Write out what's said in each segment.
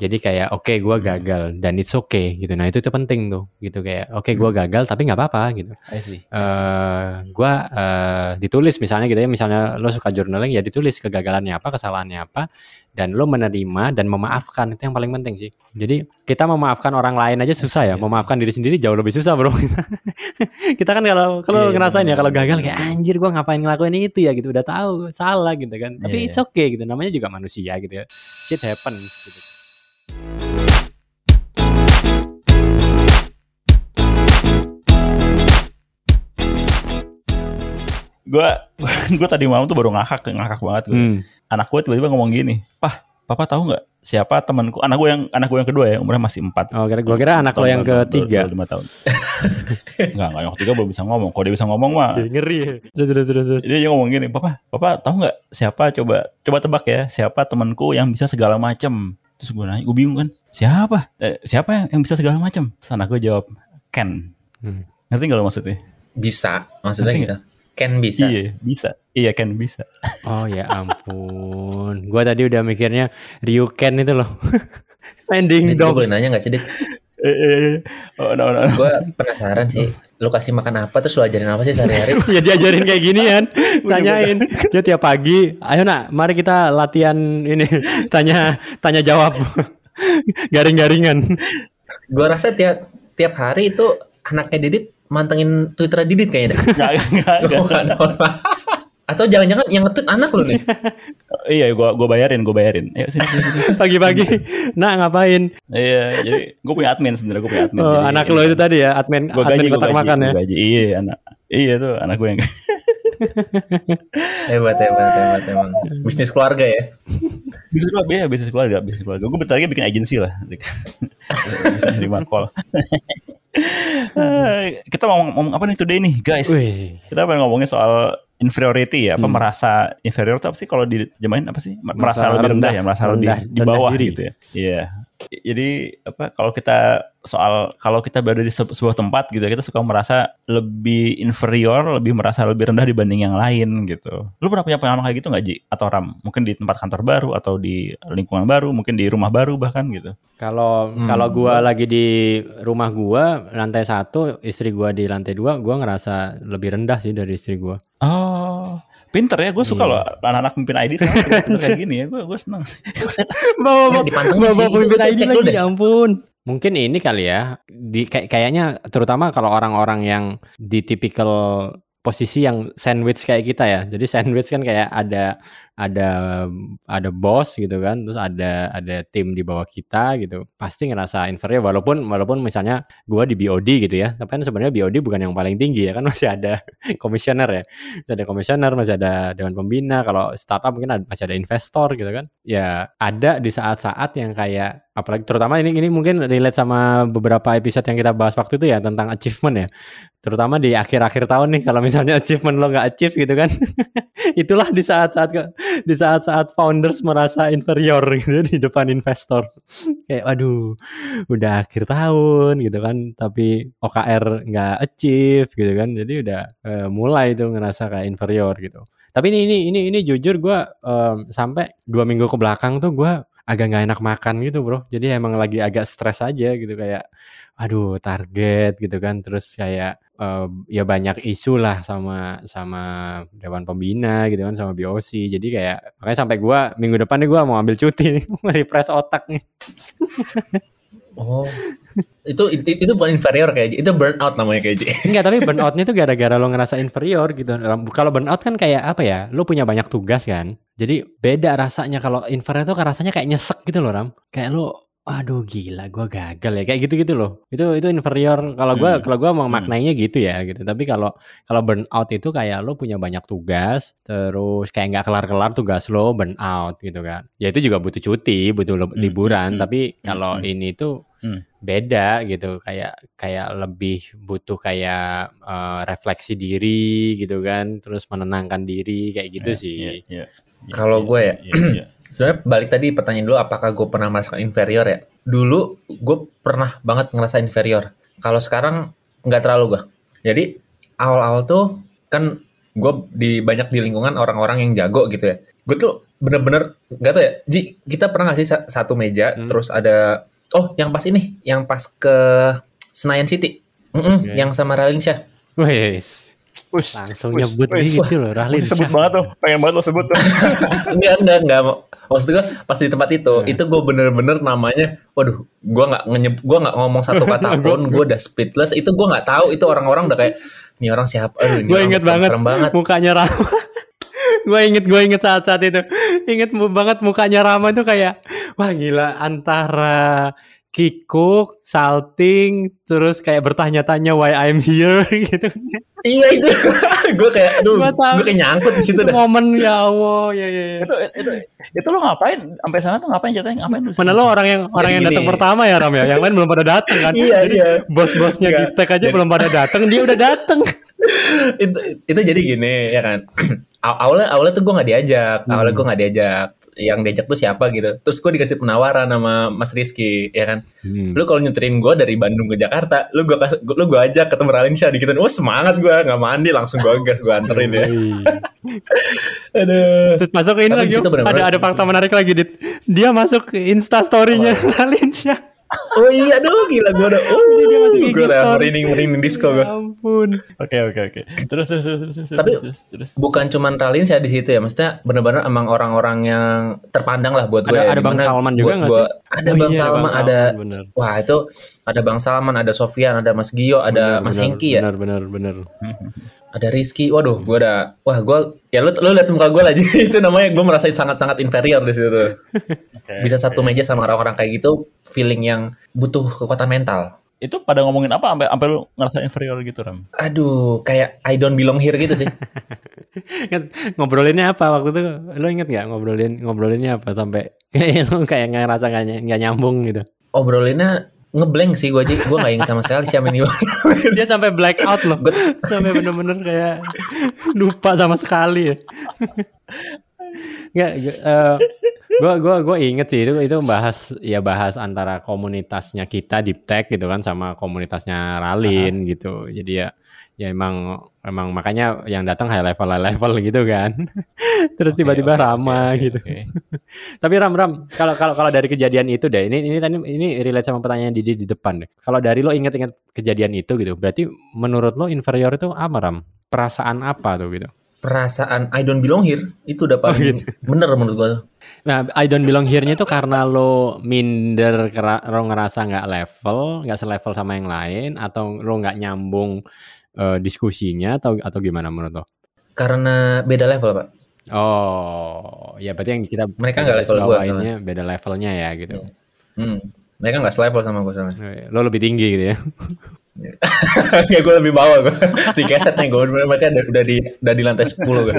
Jadi kayak oke okay, gue gagal dan it's okay gitu. Nah itu tuh penting tuh gitu kayak oke okay, gue gagal tapi nggak apa-apa gitu. I see. Uh, gue uh, ditulis misalnya gitu ya misalnya lo suka journaling ya ditulis kegagalannya apa kesalahannya apa dan lo menerima dan memaafkan itu yang paling penting sih. Jadi kita memaafkan orang lain aja susah ya, memaafkan diri sendiri jauh lebih susah bro. kita kan kalau kalau yeah, ngerasain yeah, ya kalau gagal kayak anjir gue ngapain ngelakuin itu ya gitu udah tahu salah gitu kan. Tapi yeah, it's okay gitu namanya juga manusia gitu ya. Shit happen gitu. Gue gue tadi malam tuh baru ngakak ngakak banget gue. Hmm. Anak gue tiba-tiba ngomong gini, pah, papa tahu nggak siapa temanku? Anak gue yang anak gue yang kedua ya, umurnya masih empat. Oh, kira gue kira anak lo yang ketiga. Lima tahun. Enggak, enggak yang ketiga belum bisa ngomong. Kalau dia bisa ngomong mah. ngeri. Ya. Terus terus terus. Dia ngomong gini, papa, papa tahu nggak siapa? Coba coba tebak ya, siapa temanku yang bisa segala macam? Terus gue nanya, gue bingung kan, siapa? Eh, siapa yang, yang bisa segala macam? Anak gue jawab, Ken. Hmm. Ngerti nggak lo maksudnya? Bisa, maksudnya gitu. Ken bisa. Iya, bisa. Iya, Ken bisa. Oh ya ampun. Gua tadi udah mikirnya Ryu Ken itu loh. Ending dong. Gue boleh nanya gak sih, Dik? Eh, eh, eh. Oh, no, no, no. Gue penasaran sih, lu kasih makan apa terus lu ajarin apa sih sehari-hari? ya diajarin kayak gini kan, tanyain. Dia tiap pagi, ayo nak, mari kita latihan ini, tanya tanya jawab, garing-garingan. Gue rasa tiap tiap hari itu anaknya Didit mantengin Twitter Didit kayaknya deh. Enggak, enggak, enggak. Atau jangan-jangan yang ngetweet anak lu nih. Iya, gua gua bayarin, gua bayarin. Ayo sini sini. Pagi-pagi. nah, ngapain? iya, jadi gua punya admin sebenarnya gua punya admin. Oh, jadi, anak lo itu tadi ya, admin gua gaji, admin kotak makan ya. Gaji. Iya, anak. Iya tuh anak gue yang hebat hebat hebat emang bisnis keluarga ya bisnis keluarga ya bisnis keluarga bisnis keluarga gue bentar lagi bikin agensi lah bisa terima call kita mau ngomong apa nih today nih guys Wih. kita pengen ngomongin soal inferiority ya apa hmm. merasa inferior itu apa sih kalau dijemahin apa sih? Merasa, merasa lebih rendah, rendah ya merasa rendah, lebih di bawah diri. gitu ya. Iya. Yeah jadi apa kalau kita soal kalau kita berada di sebuah tempat gitu kita suka merasa lebih inferior lebih merasa lebih rendah dibanding yang lain gitu. Lu pernah punya pengalaman kayak gitu nggak Ji? Atau Ram? Mungkin di tempat kantor baru atau di lingkungan baru mungkin di rumah baru bahkan gitu. Kalau hmm. kalau gua lagi di rumah gua lantai satu istri gua di lantai dua gua ngerasa lebih rendah sih dari istri gua. Oh Pinter ya, gue suka iya. loh anak-anak pemimpin ID sekarang kayak gini ya, gue gue seneng. bawa bawa bawa pemimpin ID lagi, ya ampun. Mungkin ini kali ya, di kayak kayaknya terutama kalau orang-orang yang di tipikal posisi yang sandwich kayak kita ya. Jadi sandwich kan kayak ada ada ada bos gitu kan, terus ada ada tim di bawah kita gitu. Pasti ngerasa inferior walaupun walaupun misalnya gua di BOD gitu ya. Tapi kan sebenarnya BOD bukan yang paling tinggi ya kan masih ada komisioner ya. Masih ada komisioner, masih ada dewan pembina. Kalau startup mungkin ada, masih ada investor gitu kan. Ya ada di saat-saat yang kayak apalagi terutama ini ini mungkin relate sama beberapa episode yang kita bahas waktu itu ya tentang achievement ya terutama di akhir-akhir tahun nih kalau misalnya achievement lo nggak achieve gitu kan itulah di saat-saat di saat-saat founders merasa inferior gitu di depan investor. Kayak waduh udah akhir tahun gitu kan. Tapi OKR nggak achieve gitu kan. Jadi udah uh, mulai itu ngerasa kayak inferior gitu. Tapi ini ini ini ini jujur gue um, sampai dua minggu ke belakang tuh gue agak nggak enak makan gitu bro. Jadi emang lagi agak stres aja gitu kayak aduh target gitu kan. Terus kayak uh, ya banyak isu lah sama sama dewan pembina gitu kan sama BOC jadi kayak makanya sampai gua minggu depan nih gua mau ambil cuti nih refresh otak nih Oh, itu, itu itu bukan inferior kayak itu burnout namanya kayak Enggak, tapi burnoutnya itu gara-gara lo ngerasa inferior gitu. Kalau burnout kan kayak apa ya? Lo punya banyak tugas kan. Jadi beda rasanya kalau inferior itu kan rasanya kayak nyesek gitu loh Ram. Kayak lo Aduh gila gue gagal ya kayak gitu-gitu loh. Itu itu inferior kalau gue hmm. kalau gue mau hmm. maknanya hmm. gitu ya gitu. Tapi kalau kalau burnout itu kayak lo punya banyak tugas terus kayak nggak kelar-kelar tugas lo burnout gitu kan. Ya itu juga butuh cuti, butuh hmm. liburan, hmm. tapi kalau hmm. ini tuh hmm. beda gitu kayak kayak lebih butuh kayak uh, refleksi diri gitu kan, terus menenangkan diri kayak gitu yeah, sih. Yeah, yeah, yeah, Kalau yeah, gue ya yeah, yeah sebenarnya balik tadi pertanyaan dulu apakah gue pernah merasakan inferior ya? Dulu gue pernah banget ngerasa inferior. Kalau sekarang nggak terlalu gue jadi awal-awal tuh kan gue di banyak di lingkungan orang-orang yang jago gitu ya. Gue tuh bener-bener gak tau ya Ji kita pernah gak sih satu meja hmm. terus ada oh yang pas ini yang pas ke Senayan City. Mm -mm, okay. yang sama Ralin Syah Wes. Ush, langsung ush, nyebut ush, gitu loh Rahlin sebut banget tuh pengen banget lo sebut tuh. Enggak enggak enggak maksud gue pas di tempat itu hmm. itu gue bener-bener namanya waduh gue nggak gue nggak ngomong satu kata pun gue udah speechless. Itu gue nggak tahu itu orang-orang udah kayak ini orang siapa? Aduh gue inget banget, banget. mukanya Rama. Gue inget gue inget saat-saat itu. Inget banget mukanya Rama itu kayak wah gila antara Kiko, salting, terus kayak bertanya-tanya why I'm here gitu. iya itu, gue kayak, aduh, gue kayak nyangkut di situ. Momen ya Allah, ya ya. ya. Itu, itu, itu lo ngapain? Sampai sana tuh ngapain jatuhnya? Ngapain? Mana lo orang yang orang yang datang pertama ya Ram ya? Yang lain belum pada datang kan? iya iya. Bos-bosnya kita aja belum pada datang, dia udah datang. itu itu jadi gini ya kan. awalnya awalnya tuh gue nggak diajak, awalnya gue nggak diajak. Yang diajak tuh siapa gitu. Terus gue dikasih penawaran sama Mas Rizky ya kan? Hmm. lu kalau nyeterin gue dari Bandung ke Jakarta lu gue lu gue ajak ketemu Ralin Syah dikit wah semangat gue nggak mandi langsung gue gas gue anterin ya. Aduh. Terus masuk ini lagi ada ada fakta menarik lagi dit. Dia masuk Insta story-nya oh. oh iya dong gila gue udah oh dia masuk gue udah merinding merinding disco gue ya ampun. Oke oke oke. Terus terus terus terus tapi terus, terus. bukan cuman Ralin sih di situ ya maksudnya benar-benar emang orang-orang yang terpandang lah buat gue ada, ya. ada bang Salman juga nggak sih? Ada oh, bang iya, Salman ada bener. wah itu ada bang Salman ada Sofian ada Mas Gio ada bener, Mas bener, Hengki ya. benar benar benar ada Rizky, waduh, gue udah, wah gue, ya lu, lu lihat muka gue lah, itu namanya gue merasa sangat-sangat inferior di situ. okay, Bisa satu meja sama orang-orang kayak gitu, feeling yang butuh kekuatan mental. Itu pada ngomongin apa sampai sampai lu ngerasa inferior gitu, Ram? Aduh, kayak I don't belong here gitu sih. ngobrolinnya apa waktu itu? Lo inget gak ngobrolin ngobrolinnya apa sampai kayak lu kayak ngerasa gak, gak nyambung gitu? Obrolinnya ngeblank sih gue aja gue gak inget sama sekali siapa ini. Dia sampai black out loh. Gue sampai bener-bener kayak lupa sama sekali ya. Nggak gue gue gue inget sih. Itu itu bahas ya bahas antara komunitasnya kita di tech gitu kan sama komunitasnya Ralin uh -huh. gitu. Jadi ya ya emang emang makanya yang datang high level high level gitu kan. Terus tiba-tiba okay, Rama okay, gitu. okay. tapi Ram Ram kalau kalau kalau dari kejadian itu deh ini ini tadi ini relate sama pertanyaan Didi di depan deh. Kalau dari lo inget-inget kejadian itu gitu berarti menurut lo inferior itu apa Ram? Perasaan apa tuh gitu? Perasaan I don't belong here itu udah paling oh, gitu. bener menurut gua Nah, I don't belong here-nya itu karena lo minder, lo ngerasa nggak level, nggak selevel sama yang lain, atau lo nggak nyambung uh, diskusinya atau atau gimana menurut lo? Karena beda level pak. Oh, ya berarti yang kita mereka nggak level gue ini beda levelnya ya gitu. Yeah. Hmm. Mereka nggak selevel sama gue soalnya. Iya. Lo lebih tinggi gitu ya? ya gue lebih bawah gue di kesetnya gue mereka udah, udah di udah di lantai 10 gue.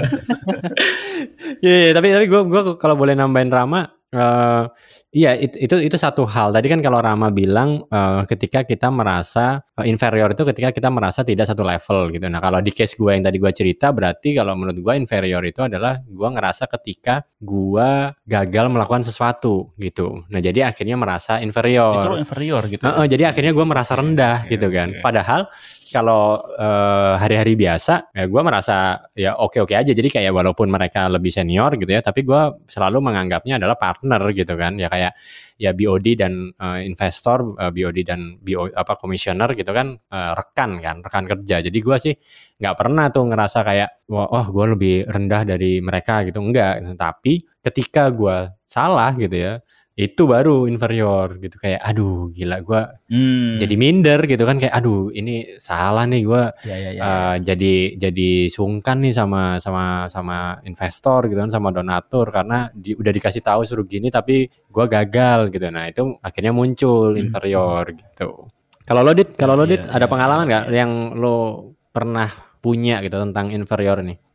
Iya, yeah, tapi tapi gue gue kalau boleh nambahin Rama uh, Iya, itu, itu itu satu hal. Tadi kan kalau Rama bilang uh, ketika kita merasa uh, inferior itu ketika kita merasa tidak satu level gitu. Nah, kalau di case gue yang tadi gue cerita berarti kalau menurut gue inferior itu adalah gue ngerasa ketika gue gagal melakukan sesuatu gitu. Nah, jadi akhirnya merasa inferior. Itu inferior gitu. Uh, uh, jadi akhirnya gue merasa rendah okay, gitu kan. Okay. Padahal kalau uh, hari-hari biasa ya gue merasa ya oke-oke aja. Jadi kayak walaupun mereka lebih senior gitu ya tapi gue selalu menganggapnya adalah partner gitu kan. Ya kayak ya BOD dan uh, investor uh, BOD dan BO apa komisioner gitu kan uh, rekan kan rekan kerja. Jadi gue sih nggak pernah tuh ngerasa kayak wah oh, gue lebih rendah dari mereka gitu. Enggak tapi ketika gue salah gitu ya itu baru inferior gitu kayak aduh gila gue hmm. jadi minder gitu kan kayak aduh ini salah nih gue ya, ya, ya, uh, jadi jadi sungkan nih sama sama sama investor gitu kan sama donatur karena di, udah dikasih tahu suruh gini tapi gue gagal gitu nah itu akhirnya muncul hmm. inferior gitu kalau lo dit kalau lo dit ya, ada ya, pengalaman nggak ya. yang lo pernah punya gitu tentang inferior nih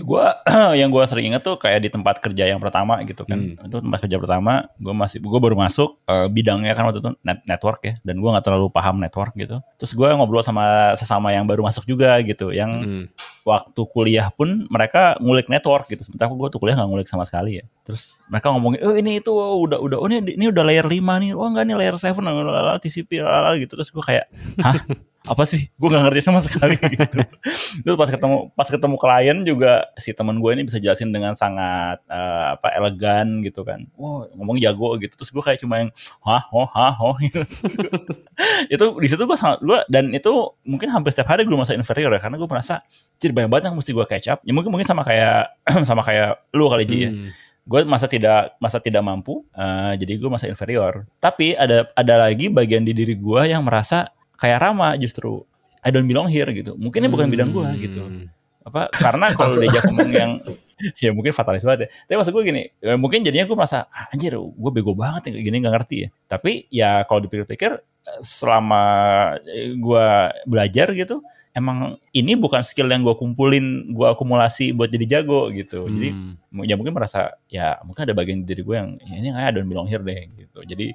gue yang gue sering inget tuh kayak di tempat kerja yang pertama gitu kan. Hmm. itu tempat kerja pertama gue masih gue baru masuk uh, bidangnya kan waktu itu net network ya. Dan gue nggak terlalu paham network gitu. Terus gue ngobrol sama sesama yang baru masuk juga gitu yang hmm. waktu kuliah pun mereka ngulik network gitu. Sementara gue tuh kuliah nggak ngulik sama sekali ya. Terus mereka ngomongin oh ini itu oh, udah udah oh ini ini udah layer 5 nih. Oh enggak nih layer 7 lalala, TCP lalala, gitu. Terus gue kayak hah apa sih? Gue nggak ngerti sama sekali gitu. Terus pas ketemu pas ketemu klien juga si teman gue ini bisa jelasin dengan sangat uh, apa elegan gitu kan. Wow ngomong jago gitu. Terus gue kayak cuma yang hah oh hah oh gitu. itu di situ gue sangat gue dan itu mungkin hampir setiap hari gue merasa inferior ya karena gue merasa jadi banyak banget yang mesti gue catch up. Ya mungkin mungkin sama kayak sama kayak lu kali Ji ya. Hmm. Gue masa tidak masa tidak mampu uh, jadi gue masa inferior. Tapi ada ada lagi bagian di diri gue yang merasa kayak Rama justru I don't belong here gitu. Mungkin ini bukan hmm. bidang gue gitu. Apa karena kalau diajak ngomong yang ya mungkin fatalis banget ya. Tapi maksud gue gini ya mungkin jadinya gue merasa ah, anjir gue bego banget ya gini nggak ngerti ya. Tapi ya kalau dipikir-pikir selama gue belajar gitu emang ini bukan skill yang gue kumpulin gue akumulasi buat jadi jago gitu. Hmm. jadi ya mungkin merasa ya mungkin ada bagian diri gue yang ya ini kayak don't belong here deh gitu. Jadi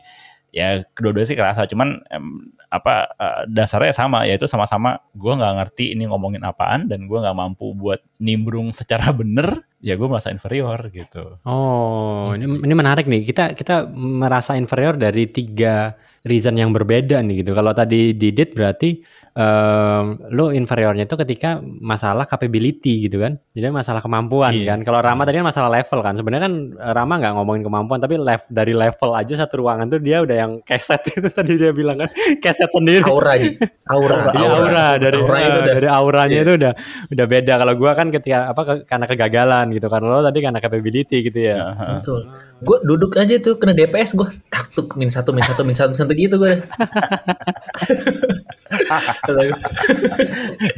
ya kedua-duanya sih kerasa. Cuman em, apa uh, dasarnya sama yaitu sama-sama gue nggak ngerti ini ngomongin apaan dan gue nggak mampu buat nimbrung secara bener ya gue merasa inferior gitu. Oh ini, ini menarik nih. Kita kita merasa inferior dari tiga reason yang berbeda nih gitu kalau tadi didit berarti um, lo inferiornya itu ketika masalah capability gitu kan. Jadi masalah kemampuan iya. kan. Kalau Rama tadi kan masalah level kan. Sebenarnya kan Rama nggak ngomongin kemampuan tapi level dari level aja satu ruangan tuh dia udah yang keset itu tadi dia bilang kan keset sendiri. Aura Aura. Aura, aura. aura dari aura uh, udah, dari auranya iya. itu udah udah beda. Kalau gua kan ketika apa ke, karena kegagalan gitu kan. Lo tadi karena capability gitu ya. Betul. Gue duduk aja tuh kena DPS gue taktuk min satu min satu min satu min satu gitu gue.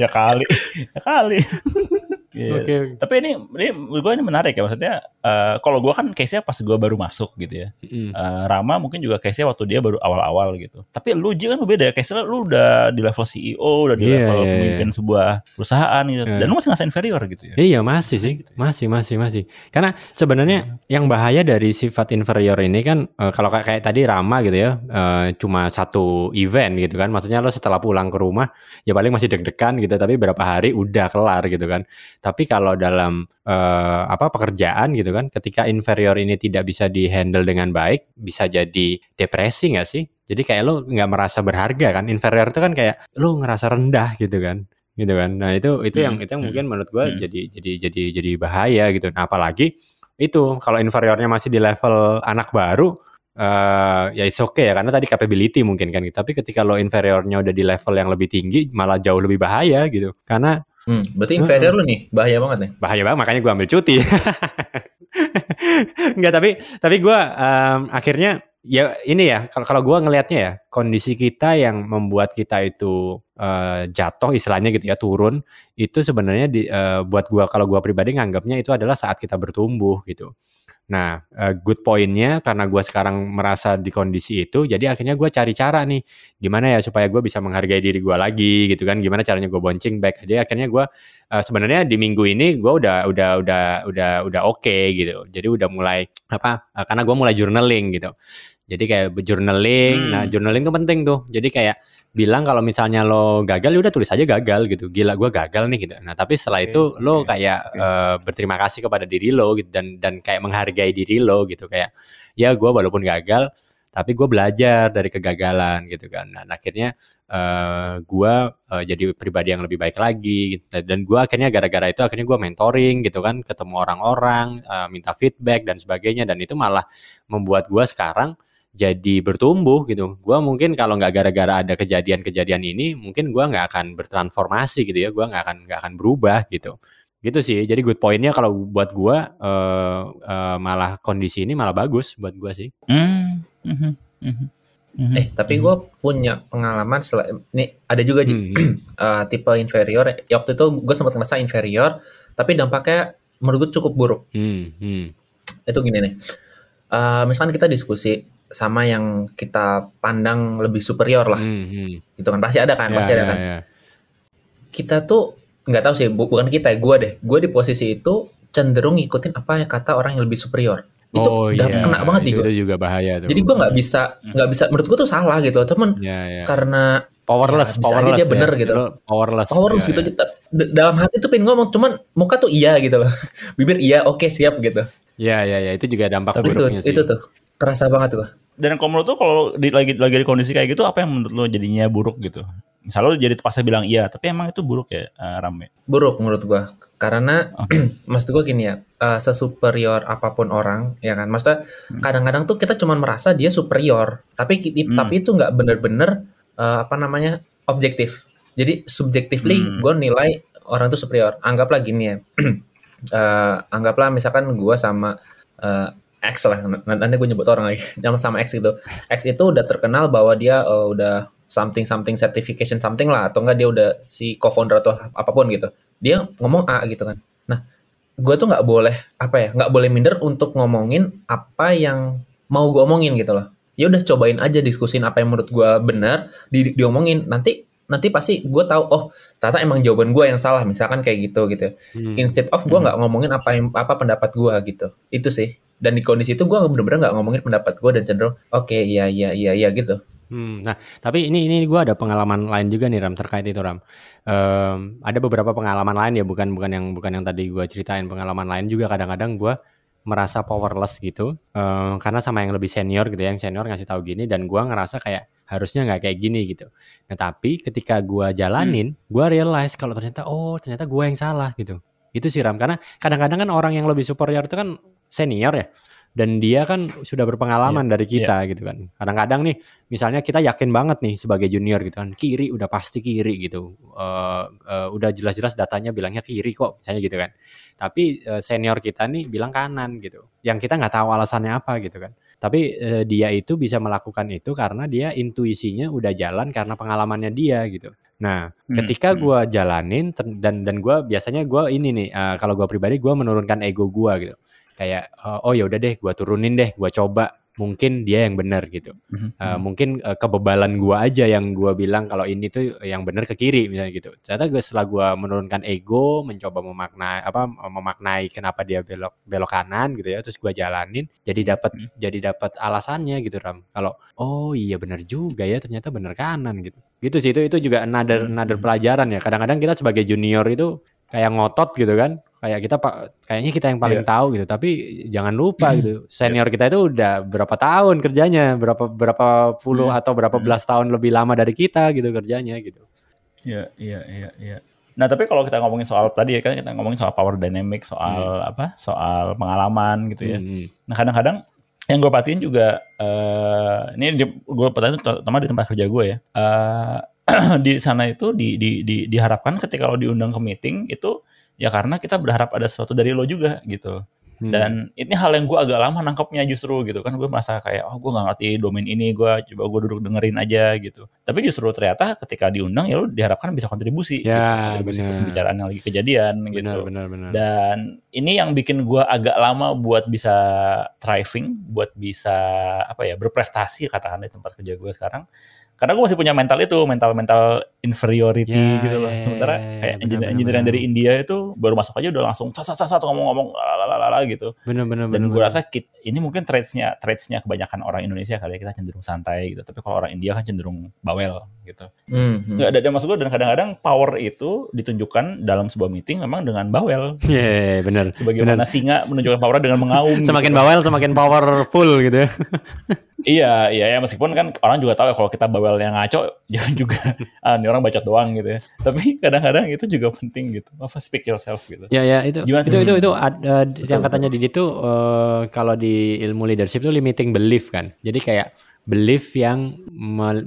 ya kali, ya kali. Yeah. Oke. Okay. Tapi ini ini gue ini menarik ya maksudnya uh, kalau gue kan case-nya pas gue baru masuk gitu ya. Mm. Uh, Rama mungkin juga case-nya waktu dia baru awal-awal gitu. Tapi lu juga kan beda ya case-nya lu udah di level CEO, udah di yeah, level yeah, pemimpin yeah. sebuah perusahaan gitu. Yeah. Dan lu masih ngerasa inferior gitu ya. Iya, masih sih. Gitu ya. Masih, masih, masih. Karena sebenarnya mm. yang bahaya dari sifat inferior ini kan uh, kalau kayak, kayak tadi Rama gitu ya, uh, cuma satu event gitu kan. Maksudnya lo setelah pulang ke rumah ya paling masih deg-degan gitu, tapi berapa hari udah kelar gitu kan tapi kalau dalam uh, apa pekerjaan gitu kan, ketika inferior ini tidak bisa dihandle dengan baik, bisa jadi depresi nggak sih? Jadi kayak lo nggak merasa berharga kan? Inferior itu kan kayak lo ngerasa rendah gitu kan? gitu kan. Nah itu itu yang hmm, itu yang hmm, mungkin menurut gue hmm. jadi jadi jadi jadi bahaya gitu. Nah apalagi itu kalau inferiornya masih di level anak baru, uh, ya it's okay ya karena tadi capability mungkin kan gitu. Tapi ketika lo inferiornya udah di level yang lebih tinggi malah jauh lebih bahaya gitu. Karena Hmm, berarti inferior hmm. lu nih, bahaya banget nih. Bahaya banget, makanya gue ambil cuti. Enggak, tapi tapi gue um, akhirnya ya ini ya kalau kalau gue ngelihatnya ya kondisi kita yang membuat kita itu uh, jatuh istilahnya gitu ya turun itu sebenarnya di, uh, buat gue kalau gue pribadi nganggapnya itu adalah saat kita bertumbuh gitu. Nah, uh, good pointnya karena gue sekarang merasa di kondisi itu, jadi akhirnya gue cari cara nih, gimana ya supaya gue bisa menghargai diri gue lagi gitu kan, gimana caranya gue bouncing back. Jadi akhirnya gue uh, sebenarnya di minggu ini gue udah udah udah udah udah oke okay, gitu. Jadi udah mulai apa? Uh, karena gue mulai journaling gitu. Jadi kayak journaling, nah, hmm. nah journaling tuh penting tuh. Jadi kayak bilang kalau misalnya lo gagal ya udah tulis aja gagal gitu gila gue gagal nih gitu nah tapi setelah okay, itu lo kayak okay. Uh, eh, berterima kasih kepada diri lo gitu dan dan kayak menghargai diri lo gitu kayak ya gue walaupun gagal tapi gue belajar dari kegagalan gitu kan nah akhirnya uh, eh, gue uh, jadi pribadi yang lebih baik lagi gitu. dan gue akhirnya gara-gara itu akhirnya gue mentoring gitu kan ketemu orang-orang uh, minta feedback dan sebagainya dan itu malah membuat gue sekarang jadi bertumbuh gitu. Gua mungkin kalau nggak gara-gara ada kejadian-kejadian ini, mungkin gua nggak akan bertransformasi gitu ya. Gua nggak akan nggak akan berubah gitu. Gitu sih. Jadi good pointnya kalau buat gua uh, uh, malah kondisi ini malah bagus buat gua sih. Mm -hmm. Mm -hmm. Eh tapi gue punya pengalaman setelah ini ada juga hmm. uh, tipe inferior. Ya, waktu itu gue sempat ngerasa inferior, tapi dampaknya menurut gue cukup buruk. Hmm. Hmm. Itu gini nih. Uh, misalkan kita diskusi, sama yang kita pandang lebih superior lah. Hmm, hmm. Gitu kan pasti ada kan, yeah, pasti ada yeah, kan. Yeah. Kita tuh nggak tahu sih, bu bukan kita ya, gue deh. Gue di posisi itu cenderung ngikutin apa yang kata orang yang lebih superior. Itu oh, udah yeah. kena banget itu, itu juga bahaya tuh. Jadi gue nggak bisa nggak bisa menurut gue tuh salah gitu, temen. Yeah, yeah. Karena powerless, ya, powerless aja dia bener ya. gitu. Powerless. Powerless ya, gitu. Ya. Dalam hati tuh pengen ngomong, cuman muka tuh iya gitu loh. Bibir iya, oke okay, siap gitu. Iya, iya, iya. Itu juga dampak Tapi buruknya itu, sih. Itu tuh kerasa banget tuh dan kalau menurut tuh kalau di, lagi lagi di kondisi kayak gitu apa yang menurut lo jadinya buruk gitu Misal lo jadi terpaksa bilang iya, tapi emang itu buruk ya, uh, Rame? Buruk menurut gue. Karena, okay. maksud gue gini ya, uh, sesuperior apa pun orang, ya kan? Maksudnya hmm. kadang-kadang tuh kita cuma merasa dia superior, tapi hmm. tapi itu nggak bener-bener uh, apa namanya objektif. Jadi subjectively hmm. gue nilai orang itu superior. Anggaplah gini ya, uh, anggaplah misalkan gue sama uh, X lah. Nanti gue nyebut orang lagi. Sama sama X itu X itu udah terkenal bahwa dia uh, udah something something certification something lah. Atau enggak dia udah si co-founder atau apa pun gitu. Dia ngomong A gitu kan. Nah gue tuh nggak boleh apa ya nggak boleh minder untuk ngomongin apa yang mau gue omongin gitu loh. Ya udah cobain aja diskusin apa yang menurut gue benar di diomongin. Nanti nanti pasti gue tahu oh ternyata emang jawaban gue yang salah misalkan kayak gitu gitu hmm. instead of gue hmm. nggak hmm. ngomongin apa yang apa pendapat gue gitu itu sih dan di kondisi itu gue bener-bener nggak ngomongin pendapat gue dan cenderung oke okay, iya iya iya iya gitu Hmm, nah, tapi ini ini gue ada pengalaman lain juga nih Ram terkait itu Ram. Um, ada beberapa pengalaman lain ya, bukan bukan yang bukan yang tadi gue ceritain. Pengalaman lain juga kadang-kadang gue merasa powerless gitu, um, karena sama yang lebih senior gitu ya, yang senior ngasih tahu gini dan gue ngerasa kayak harusnya nggak kayak gini gitu. Nah tapi ketika gue jalanin, hmm. gue realize kalau ternyata oh ternyata gue yang salah gitu. Itu sih Ram, karena kadang-kadang kan orang yang lebih superior itu kan senior ya dan dia kan sudah berpengalaman yeah, dari kita yeah. gitu kan. Kadang-kadang nih misalnya kita yakin banget nih sebagai junior gitu kan, kiri udah pasti kiri gitu. Uh, uh, udah jelas-jelas datanya bilangnya kiri kok misalnya gitu kan. Tapi uh, senior kita nih bilang kanan gitu. Yang kita nggak tahu alasannya apa gitu kan. Tapi uh, dia itu bisa melakukan itu karena dia intuisinya udah jalan karena pengalamannya dia gitu. Nah, hmm, ketika hmm. gue jalanin dan dan gue biasanya gue ini nih uh, kalau gue pribadi gue menurunkan ego gue gitu kayak uh, oh ya udah deh gue turunin deh gue coba mungkin dia yang benar gitu mm-hmm. uh, mungkin uh, kebebalan gue aja yang gue bilang kalau ini tuh yang benar ke kiri misalnya gitu ternyata gue setelah gue menurunkan ego mencoba memaknai apa memaknai kenapa dia belok belok kanan gitu ya terus gue jalanin jadi dapat mm-hmm. jadi dapat alasannya gitu ram kalau oh iya benar juga ya ternyata benar kanan gitu gitu sih itu itu juga another mm-hmm. another pelajaran ya kadang-kadang kita sebagai junior itu kayak ngotot gitu kan. Kayak kita pak kayaknya kita yang paling yeah. tahu gitu. Tapi jangan lupa gitu. Senior kita itu udah berapa tahun kerjanya? Berapa berapa puluh yeah. atau berapa belas tahun lebih lama dari kita gitu kerjanya gitu. Iya iya iya iya. Nah tapi kalau kita ngomongin soal tadi ya kan kita ngomongin soal power dynamic soal hmm. apa soal pengalaman gitu ya. Hmm. nah kadang-kadang yang gue perhatiin juga uh, ini gue perhatiin terutama di tempat kerja gue ya uh, di sana itu di, di, di, diharapkan ketika lo diundang ke meeting itu ya karena kita berharap ada sesuatu dari lo juga gitu Hmm. Dan ini hal yang gue agak lama nangkapnya justru gitu kan gue merasa kayak oh gue nggak ngerti domain ini gue coba gue duduk dengerin aja gitu. Tapi justru ternyata ketika diundang ya lo diharapkan bisa kontribusi. Ya gitu, kontribusi pembicaraan yang lagi kejadian benar, gitu. Benar benar. Dan ini yang bikin gue agak lama buat bisa thriving, buat bisa apa ya berprestasi katakan di tempat kerja gue sekarang karena gue masih punya mental itu mental mental inferiority yeah, gitu loh. yeah, sementara yeah, yeah, kayak engineer engineer yang dari India itu baru masuk aja udah langsung sat sat sat ngomong-ngomong lalala gitu. Bener, bener, dan gue rasa kit, ini mungkin traitsnya traitsnya kebanyakan orang Indonesia kali ya kita cenderung santai gitu. Tapi kalau orang India kan cenderung bawel gitu. Mm-hmm. nggak ada masuk gue dan kadang-kadang power itu ditunjukkan dalam sebuah meeting memang dengan bawel. Iya yeah, yeah, benar. Sebagaimana bener. singa menunjukkan power dengan mengaum semakin gitu. bawel semakin powerful gitu ya iya iya ya meskipun kan orang juga tahu ya kalau kita bawel yang ngaco jangan juga ah ini orang bacot doang gitu ya. Tapi kadang-kadang itu juga penting gitu. Apa speak yourself gitu. Ya ya itu Gimana? itu itu itu uh, yang katanya di itu uh, kalau di ilmu leadership itu limiting belief kan. Jadi kayak belief yang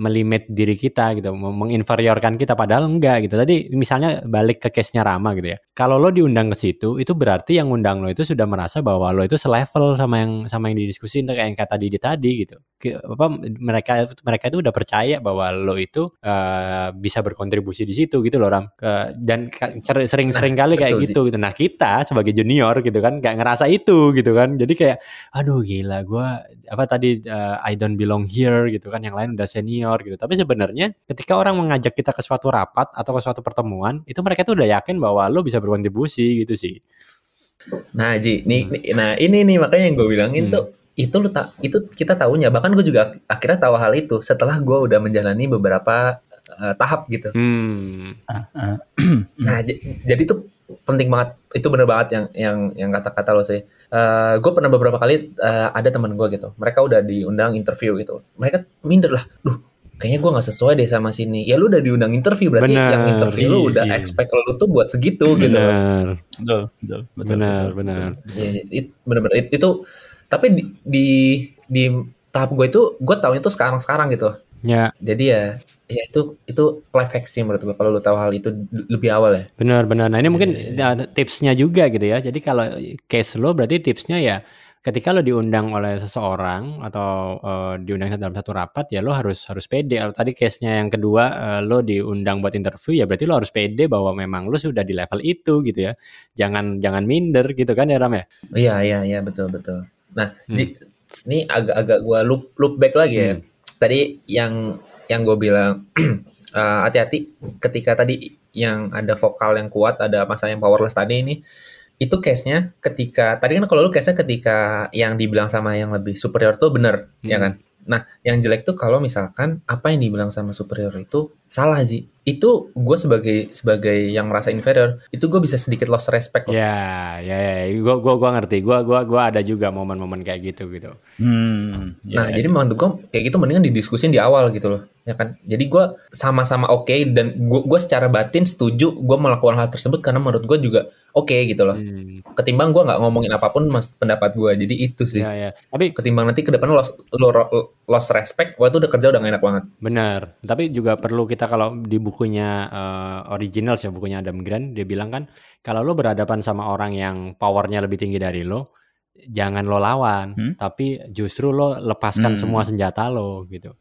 melimit diri kita gitu, menginferiorkan kita padahal enggak gitu. Tadi misalnya balik ke case-nya Rama gitu ya. Kalau lo diundang ke situ, itu berarti yang undang lo itu sudah merasa bahwa lo itu selevel sama yang sama yang didiskusin kayak yang kata Didi tadi gitu. Apa mereka mereka itu udah percaya bahwa lo itu uh, bisa berkontribusi di situ gitu loh Ram. Uh, dan sering-sering nah, kali kayak gitu gitu. Nah, kita sebagai junior gitu kan kayak ngerasa itu gitu kan. Jadi kayak aduh gila gua apa tadi uh, I don't belong here gitu kan yang lain udah senior gitu tapi sebenarnya ketika orang mengajak kita ke suatu rapat atau ke suatu pertemuan itu mereka tuh udah yakin bahwa lo bisa berkontribusi gitu sih nah Ji nih, hmm. nah ini nih makanya yang gue bilangin hmm. tuh itu lu tak itu kita tahunya bahkan gue juga akhirnya tahu hal itu setelah gue udah menjalani beberapa uh, tahap gitu hmm. nah jadi tuh penting banget itu bener banget yang yang yang kata-kata lo sih uh, eh, gue pernah beberapa kali uh, ada teman gue gitu. Mereka udah diundang interview gitu. Mereka minder lah. Duh kayaknya gue nggak sesuai deh sama sini. Ya lu udah diundang interview berarti bener, yang interview iya, lu udah iya. expect lu tuh buat segitu bener. gitu betul betul betul benar benar. Ya, it, benar benar itu tapi di di, di tahap gue itu gue tahu itu sekarang sekarang gitu. Ya. Jadi ya ya itu itu life hack sih menurut gue kalau lu tahu hal itu lebih awal ya benar benar nah ini mungkin ya, tipsnya juga gitu ya jadi kalau case lo berarti tipsnya ya ketika lo diundang oleh seseorang atau uh, diundang dalam satu rapat ya lo harus harus pede. Kalau tadi case-nya yang kedua uh, lo diundang buat interview ya berarti lo harus pede bahwa memang lo sudah di level itu gitu ya. Jangan jangan minder gitu kan ya Ram ya? Iya iya iya betul betul. Nah, hmm. ini agak-agak gua loop loop back lagi ya. Hmm. Tadi yang yang gue bilang hati hati-hati ketika tadi yang ada vokal yang kuat, ada masa yang powerless tadi ini itu case-nya ketika tadi kan kalau lu case-nya ketika yang dibilang sama yang lebih superior tuh bener ya hmm. ya kan nah yang jelek tuh kalau misalkan apa yang dibilang sama superior itu salah sih itu gue sebagai sebagai yang merasa inferior itu gue bisa sedikit lost respect kok. Ya, ya, ya, gue gue gue ngerti. Gue gue gue ada juga momen-momen kayak gitu gitu. Hmm, ya, nah, ya. jadi menurut gue kayak gitu mendingan didiskusin di awal gitu loh, ya kan. Jadi gue sama-sama oke okay, dan gue gue secara batin setuju gue melakukan hal tersebut karena menurut gue juga oke okay, gitu loh. Hmm. Ketimbang gue nggak ngomongin apa pun mas pendapat gue. Jadi itu sih. Ya, ya. Tapi ketimbang nanti ke depan lo lost, lo lost respect, gue tuh udah kerja udah gak enak banget. Benar. Tapi juga perlu kita kalau di buku bukunya uh, original sih bukunya Adam Grant dia bilang kan kalau lo berhadapan sama orang yang powernya lebih tinggi dari lo jangan lo lawan hmm? tapi justru lo lepaskan hmm. semua senjata lo gitu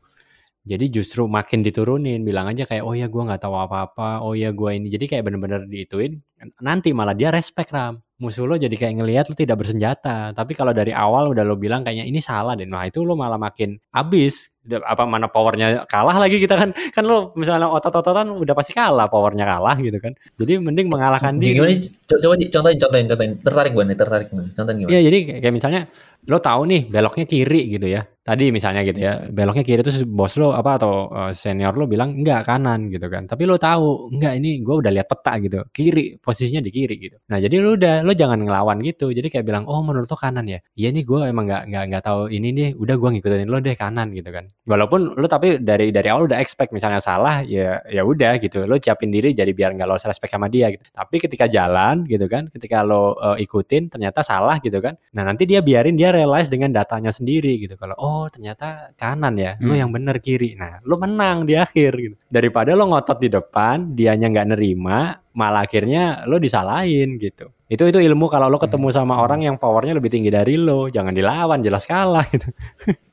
jadi justru makin diturunin bilang aja kayak oh ya gue nggak tahu apa-apa oh ya gue ini jadi kayak bener-bener diituin nanti malah dia respect ram musuh lo jadi kayak ngelihat lo tidak bersenjata tapi kalau dari awal udah lo bilang kayaknya ini salah deh nah itu lo malah makin abis apa mana powernya kalah lagi kita kan. Kan lo misalnya otot-ototan udah pasti kalah powernya kalah gitu kan. Jadi mending mengalahkan dia gimana coba contohin contohin contohin. Tertarik gue nih tertarik nih. Contohin gimana? Iya jadi kayak misalnya lo tahu nih beloknya kiri gitu ya. Tadi misalnya gitu ya beloknya kiri terus bos lo apa atau uh, senior lo bilang enggak kanan gitu kan. Tapi lo tahu enggak ini gue udah lihat peta gitu. Kiri posisinya di kiri gitu. Nah jadi lo udah lo jangan ngelawan gitu. Jadi kayak bilang oh menurut lo kanan ya? Iya nih gue emang nggak nggak nggak tahu ini nih. Udah gue ngikutin lo deh kanan gitu kan walaupun lo tapi dari dari awal udah expect misalnya salah ya ya udah gitu lo siapin diri jadi biar nggak lo respect sama dia gitu tapi ketika jalan gitu kan ketika lo uh, ikutin ternyata salah gitu kan nah nanti dia biarin dia realize dengan datanya sendiri gitu kalau oh ternyata kanan ya, hmm. lo yang bener kiri. Nah, lo menang di akhir gitu. Daripada lo ngotot di depan, dianya nggak nerima, malah akhirnya lo disalahin gitu. Itu itu ilmu kalau lo ketemu hmm. sama orang yang powernya lebih tinggi dari lo, jangan dilawan, jelas kalah gitu.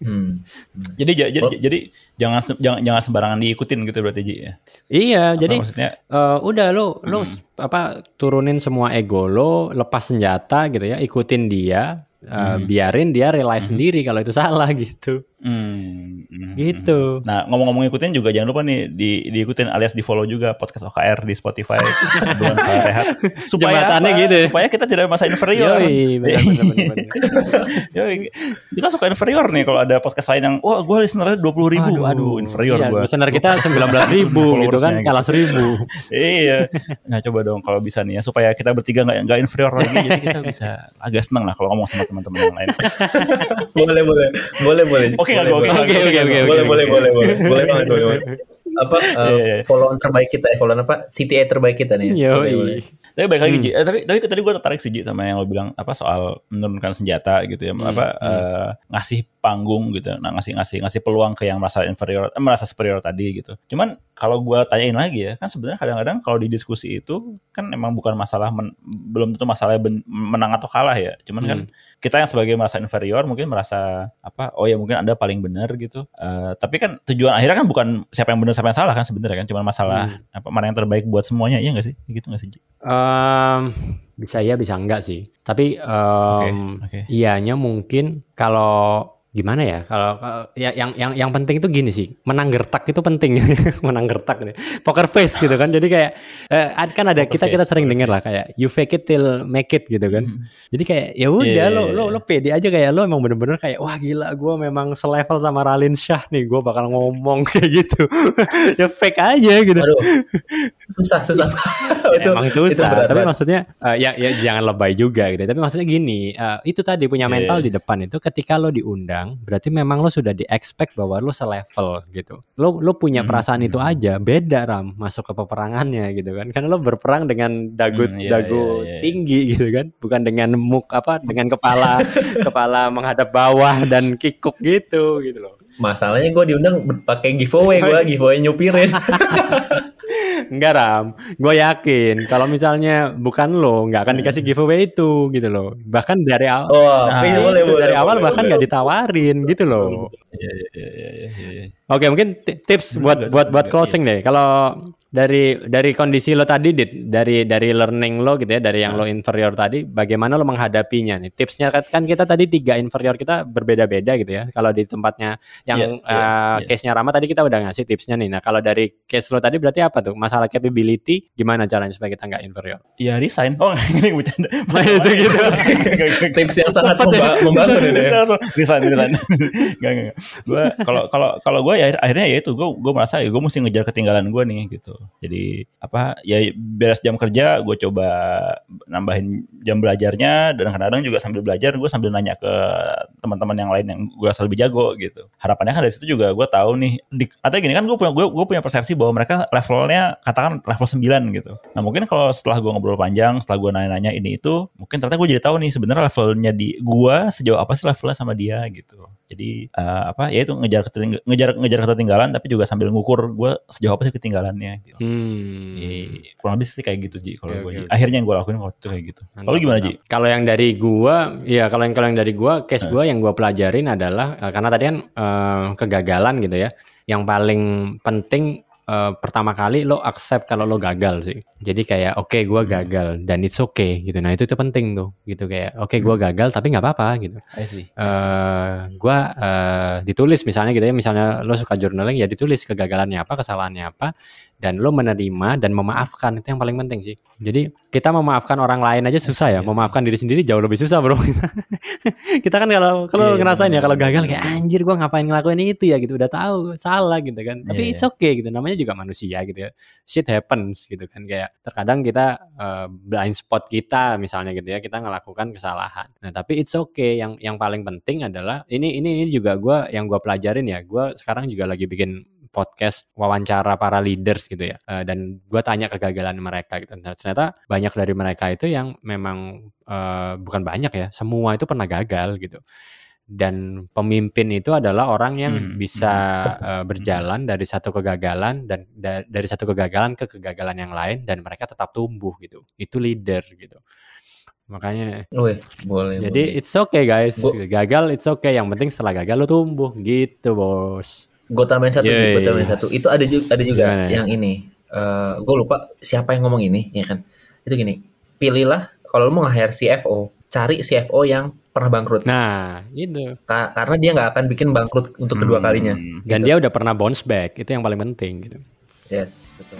Hmm. jadi jadi oh. jadi jangan jangan jangan sembarangan diikutin gitu berarti Ji ya. Iya, apa jadi maksudnya uh, udah lo lo hmm. apa turunin semua ego lo, lepas senjata gitu ya, ikutin dia, uh, hmm. biarin dia realize hmm. sendiri kalau itu salah gitu. Hmm. Gitu. Nah, ngomong-ngomong ikutin juga jangan lupa nih di diikutin alias di follow juga podcast OKR di Spotify Bulan Rehat. Supaya apa? gitu. Supaya kita tidak masa inferior. Yoi, benar, benar, Yoi. Kita suka inferior nih kalau ada podcast lain yang wah gue listenernya dua puluh ribu, aduh, aduh inferior iya, gue. Listener kita sembilan belas ribu gitu kan, kalah seribu. iya. Nah coba dong kalau bisa nih ya supaya kita bertiga nggak nggak inferior lagi, jadi kita bisa agak seneng lah kalau ngomong sama teman-teman yang lain. boleh boleh boleh boleh. Oke oke oke oke oke boleh boleh boleh boleh. Boleh banget boleh apa uh, follow terbaik kita eh follow apa? CTA terbaik kita nih Yo, boleh, tapi baik lagi hmm. eh, tapi tapi tadi gue tertarik sih sama yang lo bilang apa soal menurunkan senjata gitu ya. Hmm. apa hmm. Uh, ngasih panggung gitu. Nah ngasih ngasih ngasih peluang ke yang merasa inferior eh, merasa superior tadi gitu. Cuman kalau gue tanyain lagi ya kan sebenarnya kadang-kadang kalau di diskusi itu kan emang bukan masalah men, belum tentu masalah ben, menang atau kalah ya cuman kan hmm. kan kita yang sebagai merasa inferior mungkin merasa apa oh ya mungkin anda paling benar gitu uh, tapi kan tujuan akhirnya kan bukan siapa yang benar siapa yang salah kan sebenarnya kan cuma masalah hmm. apa mana yang terbaik buat semuanya iya gak sih gitu gak sih um, bisa ya bisa enggak sih tapi um, okay, okay. ianya mungkin kalau gimana ya? Kalau, ya yang yang yang penting itu gini sih. Menang gertak itu penting. Menang gertak nih. Poker face gitu kan. Jadi kayak eh, kan ada poker kita face, kita sering dengar lah kayak you fake it till make it gitu kan. Hmm. jadi kayak ya udah yeah, lo yeah, lo lo pede aja kayak lo emang bener-bener kayak wah gila gue memang selevel sama Ralin Shah nih. Gue bakal ngomong kayak gitu. Ya fake aja gitu. Aduh, susah susah. Itu emang susah. itu tapi maksudnya uh, ya ya jangan lebay juga gitu. Tapi maksudnya gini uh, itu tadi punya mental yeah. di depan itu ketika lo diundang orang, berarti memang lo sudah di expect bahwa lo selevel gitu. Lo lo punya hmm, perasaan hmm. itu aja, beda ram masuk ke peperangannya gitu kan. Karena lo berperang dengan dagu hmm, iya, dagu iya, iya, iya. tinggi gitu kan, bukan dengan muk apa dengan kepala kepala menghadap bawah dan kikuk gitu gitu loh. Masalahnya gue diundang pakai giveaway gue giveaway nyupirin. Enggak Ram, gue yakin kalau misalnya bukan lo nggak akan dikasih giveaway itu gitu loh. Bahkan dari awal, oh, nah, boleh, boleh, dari awal bahkan nggak ditawarin gitu loh. Iya, iya, iya, Oke mungkin tips buat buat buat closing deh. Kalau dari dari kondisi lo tadi dit dari dari learning lo gitu ya dari yang lo inferior tadi bagaimana lo menghadapinya nih? Tipsnya kan, kan kita tadi tiga inferior kita berbeda-beda gitu ya. Kalau di tempatnya yang yeah, yeah, uh, yeah. case-nya Rama tadi kita udah ngasih tipsnya nih. Nah kalau dari case lo tadi berarti apa tuh? Masalah capability gimana caranya supaya kita nggak inferior? Ya resign. Oh ini bercanda. Itu gitu. Tips yang sangat memba membantu nih resign resign. Nggak nggak gue kalau kalau kalau gue ya akhirnya ya itu gue gue merasa ya gue mesti ngejar ketinggalan gue nih gitu jadi apa ya beres jam kerja gue coba nambahin jam belajarnya dan kadang-kadang juga sambil belajar gue sambil nanya ke teman-teman yang lain yang gue rasa lebih jago gitu. Harapannya kan dari situ juga gue tahu nih di, atau gini kan gue punya gue, punya persepsi bahwa mereka levelnya katakan level 9 gitu. Nah mungkin kalau setelah gue ngobrol panjang, setelah gue nanya-nanya ini itu, mungkin ternyata gue jadi tahu nih sebenarnya levelnya di gue sejauh apa sih levelnya sama dia gitu. Jadi uh, apa ya itu ngejar ngejar ngejar ketertinggalan tapi juga sambil ngukur gue sejauh apa sih ketinggalannya. Gitu. Hmm. Jadi, kurang lebih sih kayak gitu Ji kalau okay, gue. Okay. Akhirnya yang gue lakuin waktu itu kayak gitu. Kalau gimana Ji? Kalau yang dari gue, ya kalau yang kalau yang dari gue, case uh. gue yang gue pelajarin adalah uh, karena tadi kan uh, kegagalan gitu ya. Yang paling penting uh, pertama kali lo accept kalau lo gagal sih. Jadi kayak oke okay, gue hmm. gagal dan it's okay gitu. Nah itu itu penting tuh gitu kayak oke okay, gue hmm. gagal tapi nggak apa-apa gitu. I see. Uh, gue uh, ditulis misalnya gitu ya misalnya lo suka journaling ya ditulis kegagalannya apa kesalahannya apa dan lo menerima dan memaafkan itu yang paling penting sih. Jadi kita memaafkan orang lain aja susah ya, memaafkan diri sendiri jauh lebih susah bro. kita kan kalau kalau yeah, ngerasain yeah, ya kalau gagal kayak anjir gue ngapain ngelakuin itu ya gitu, udah tahu salah gitu kan. Tapi yeah, it's okay gitu, namanya juga manusia gitu ya. Shit happens gitu kan kayak terkadang kita uh, blind spot kita misalnya gitu ya kita ngelakukan kesalahan. Nah tapi it's okay. Yang yang paling penting adalah ini ini ini juga gue yang gue pelajarin ya. Gue sekarang juga lagi bikin podcast wawancara para leaders gitu ya. Uh, dan gue tanya kegagalan mereka gitu. Dan ternyata banyak dari mereka itu yang memang uh, bukan banyak ya semua itu pernah gagal gitu. Dan pemimpin itu adalah orang yang hmm. bisa uh, berjalan dari satu kegagalan dan da dari satu kegagalan ke kegagalan yang lain dan mereka tetap tumbuh gitu. Itu leader gitu. Makanya Wih, boleh jadi boleh. it's okay guys. Bo gagal it's okay. Yang penting setelah gagal lo tumbuh gitu bos gue tambahin satu, yeah, gue tambahin yeah. satu. Itu ada juga ada juga yeah. yang ini. Uh, eh, gue lupa siapa yang ngomong ini, ya kan? Itu gini, pilihlah kalau lo mau nge-hire CFO, cari CFO yang pernah bangkrut. Nah, itu. Ka karena dia nggak akan bikin bangkrut untuk kedua hmm. kalinya. Dan gitu. dia udah pernah bounce back, itu yang paling penting gitu. Yes, betul.